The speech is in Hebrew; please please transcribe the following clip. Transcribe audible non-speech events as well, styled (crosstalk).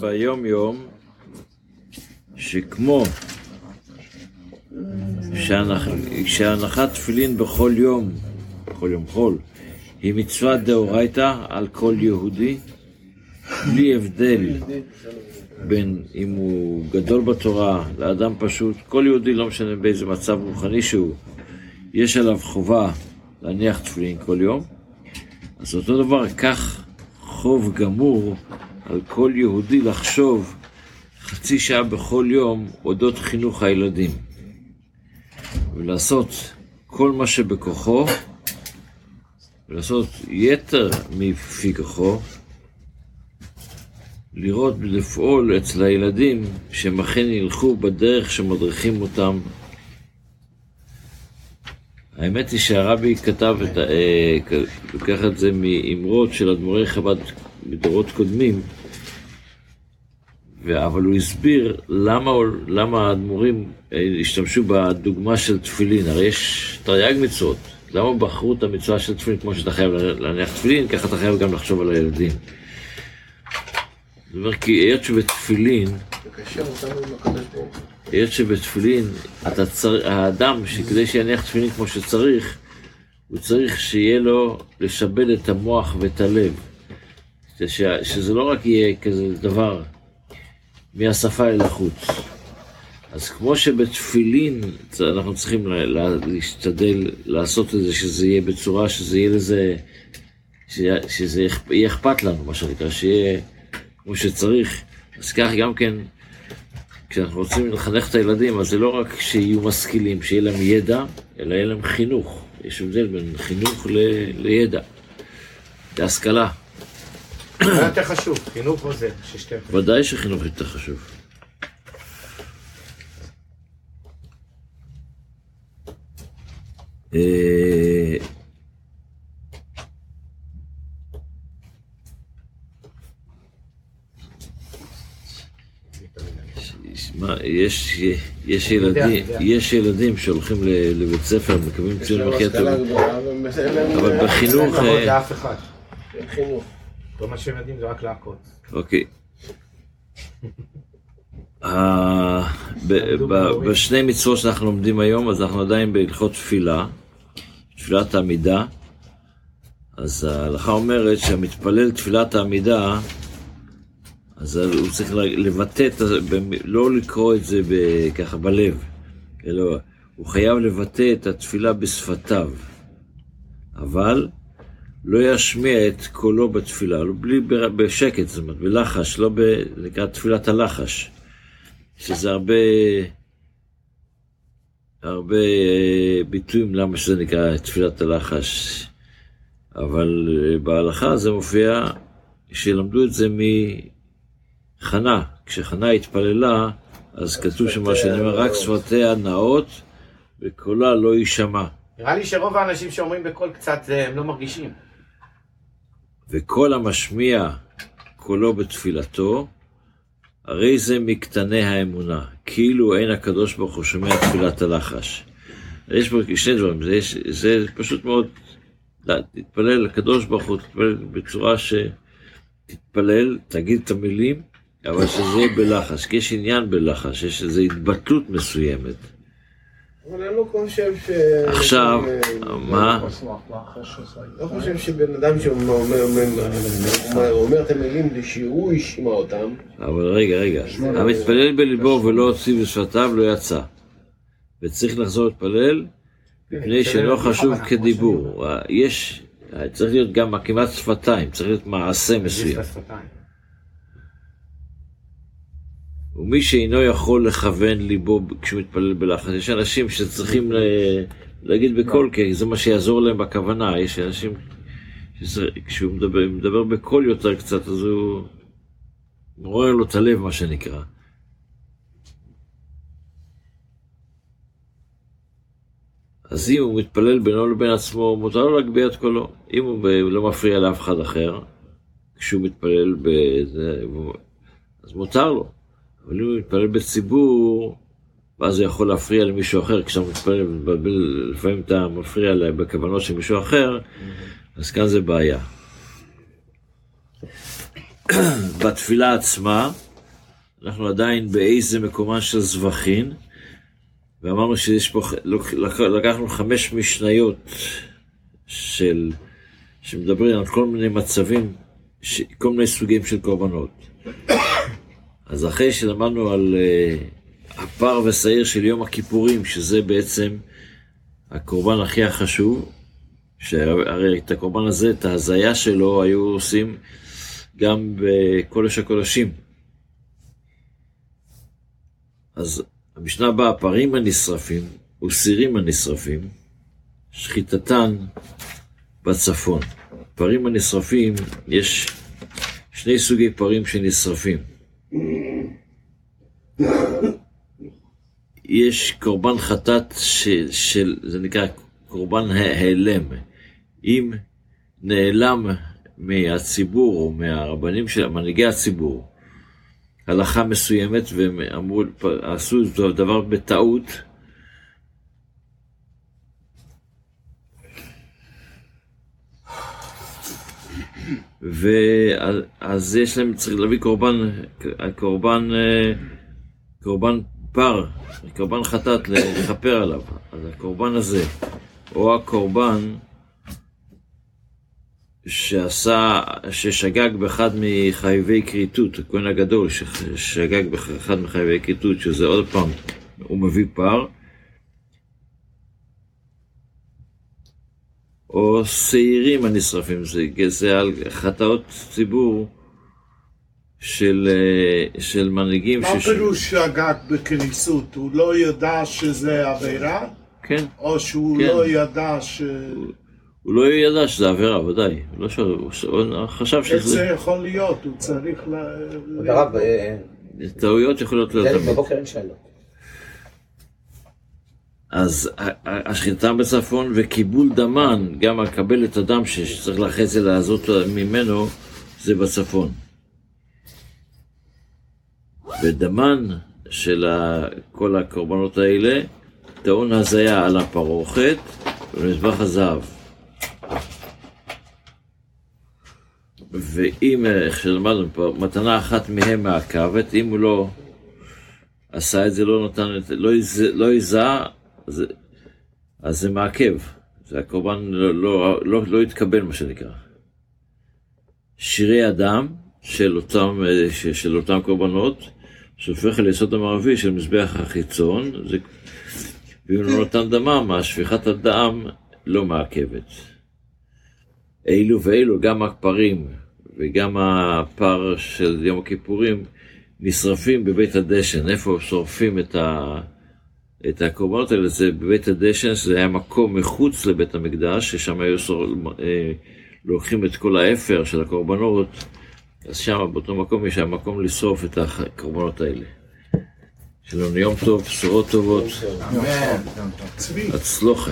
ביום יום, שכמו שהנח, שהנחת תפילין בכל יום, בכל יום חול, היא מצווה דאורייתא על כל יהודי, בלי הבדל בין אם הוא גדול בתורה לאדם פשוט, כל יהודי, לא משנה באיזה מצב רוחני שהוא, יש עליו חובה להניח תפילין כל יום, אז אותו דבר, כך חוב גמור על כל יהודי לחשוב חצי שעה בכל יום אודות חינוך הילדים. ולעשות כל מה שבכוחו ולעשות יתר מפי כוחו לראות ולפעול אצל הילדים שהם אכן ילכו בדרך שמדריכים אותם האמת היא שהרבי כתב את ה... אה, לוקח את זה מאמרות של אדמו"רי חב"ד מדורות קודמים, אבל הוא הסביר למה, למה האדמו"רים אה, השתמשו בדוגמה של תפילין, הרי יש תרי"ג מצוות, למה בחרו את המצווה של תפילין? כמו שאתה חייב להניח תפילין, ככה אתה חייב גם לחשוב על הילדים. זאת אומרת, כי היות שבתפילין, היות שבתפילין, צר... האדם שכדי שיניח תפילין כמו שצריך, הוא צריך שיהיה לו לשבד את המוח ואת הלב. ש... שזה לא רק יהיה כזה דבר מהשפה אל החוץ. אז כמו שבתפילין אנחנו צריכים לה... לה... להשתדל לעשות את זה, שזה יהיה בצורה שזה יהיה לזה. שזה יהיה אכפת לנו, מה שנקרא, שיהיה כמו שצריך. אז כך גם כן, כשאנחנו רוצים לחנך את הילדים, אז זה לא רק שיהיו משכילים, שיהיה להם ידע, אלא יהיה להם חינוך. יש הבדל בין חינוך ל... לידע, להשכלה. מה יותר חשוב, חינוך או זה? ודאי שחינוך יותר חשוב. אה, יש, יש, ילדים, יש ילדים שהולכים לבית ספר, מקבלים ציון מחיה טוב, אבל בחינוך... אין כבוד לאף אחד. כל מה שהם יודעים זה רק להכות. אוקיי. בשני מצוות שאנחנו לומדים היום, אז אנחנו עדיין בהלכות תפילה, תפילת העמידה. אז ההלכה אומרת שהמתפלל תפילת העמידה, אז הוא צריך לבטא, לא לקרוא את זה ככה בלב, אלא הוא חייב לבטא את התפילה בשפתיו. אבל לא ישמיע את קולו בתפילה, לא, בלי, בשקט, זאת אומרת, בלחש, לא ב... נקרא תפילת הלחש, שזה הרבה, הרבה אה, ביטויים למה שזה נקרא תפילת הלחש, אבל אה, בהלכה זה מופיע, שלמדו את זה מחנה, כשחנה התפללה, אז כתוב שמה שאני אומר, רק שפתיה נאות וקולה לא יישמע. נראה לי שרוב האנשים שאומרים בקול קצת, הם לא מרגישים. וכל המשמיע קולו בתפילתו, הרי זה מקטני האמונה, כאילו אין הקדוש ברוך הוא שומע תפילת הלחש. יש פה שני דברים, זה, יש, זה פשוט מאוד, תתפלל לקדוש ברוך הוא, תתפלל בצורה שתתפלל, תגיד את המילים, אבל שזה יהיה בלחש, כי יש עניין בלחש, יש איזו התבטלות מסוימת. אבל אני לא חושב ש... עכשיו, מה? לא חושב שבן אדם שאומר את המילים שהוא ישמע אותם. אבל רגע, רגע. המתפלל בליבו ולא הוציא בשפתיו לא יצא. וצריך לחזור להתפלל מפני שלא חשוב כדיבור. יש, צריך להיות גם כמעט שפתיים, צריך להיות מעשה מסוים. ומי שאינו יכול לכוון ליבו כשהוא מתפלל בלחץ, יש אנשים שצריכים להגיד בקול, כי זה מה שיעזור להם בכוונה, יש אנשים, כשהוא מדבר, מדבר בקול יותר קצת, אז הוא מעורר לו את הלב, מה שנקרא. אז אם הוא מתפלל בינו לבין עצמו, מותר לו להגביה את קולו. אם הוא לא מפריע לאף אחד אחר, כשהוא מתפלל בזה, אז מותר לו. אבל אם הוא מתפלל בציבור, ואז הוא יכול להפריע למישהו אחר, כשאתה מתפלל, לפעמים אתה מפריע בכוונות של מישהו אחר, אז כאן זה בעיה. (clears throat) בתפילה עצמה, אנחנו עדיין באיזה מקומן של זבחין, ואמרנו שיש פה, לקחנו חמש משניות של, שמדברים על כל מיני מצבים, כל מיני סוגים של קורבנות. אז אחרי שלמדנו על uh, הפר ושעיר של יום הכיפורים, שזה בעצם הקורבן הכי החשוב, שהרי את הקורבן הזה, את ההזיה שלו, היו עושים גם בקודש הקודשים. אז המשנה הבאה, הפרים הנשרפים וסירים הנשרפים, שחיטתן בצפון. פרים הנשרפים, יש שני סוגי פרים שנשרפים. יש קורבן חטאת של, של, זה נקרא קורבן ההלם. אם נעלם מהציבור או מהרבנים של מנהיגי הציבור הלכה מסוימת והם אמרו, עשו את הדבר בטעות, ואז יש להם, צריך להביא קורבן, קורבן, אה, קורבן פר, קורבן חטאת לכפר עליו. אז הקורבן הזה, או הקורבן שעשה, ששגג באחד מחייבי כריתות, הכהן הגדול ששגג באחד מחייבי כריתות, שזה עוד פעם, הוא מביא פר, או שעירים הנשרפים, זה, זה על חטאות ציבור של, אה, של מנהיגים. מה פירוש שגג בכניסות? הוא לא ידע שזה עבירה? כן. או שהוא כן. לא ידע ש... הוא לא ידע שזה עבירה, ודאי. הוא לא שואל, הוא ש- הוא חשב איך זה שזה... יכול להיות? הוא צריך ל... הרב, אה, טעויות יכולות להיות. בבוקר אין שאלות. אז ה- ה- השחיטה בצפון וקיבול דמן, גם לקבל את הדם שצריך זה לעזות ממנו, זה בצפון. ודמן של כל הקורבנות האלה טעון הזיה על הפרוכת ולמזבח הזהב. ואם, איך שלמדנו פה, מתנה אחת מהם מעכבת, אם הוא לא עשה את זה, לא נתן את לא לא יזע, אז, אז זה מעכב. זה הקורבן לא, לא, לא, לא יתקבל, מה שנקרא. שירי הדם של אותם, אה, של אותם קורבנות, שהופך ליסוד המערבי של מזבח החיצון, זה, ואם לא נתן דמם, השפיכת הדם לא מעכבת. אילו ואילו, גם הפרים וגם הפר של יום הכיפורים נשרפים בבית הדשן. איפה שורפים את, ה... את הקורבנות האלה? זה בבית הדשן, שזה היה מקום מחוץ לבית המקדש, ששם היו שור... אה, לוקחים את כל האפר של הקורבנות, אז שם, באותו מקום, יש שם מקום לשרוף את הקורבנות האלה. שלום, יום טוב, בשורות טובות, צבי. הצלוחה.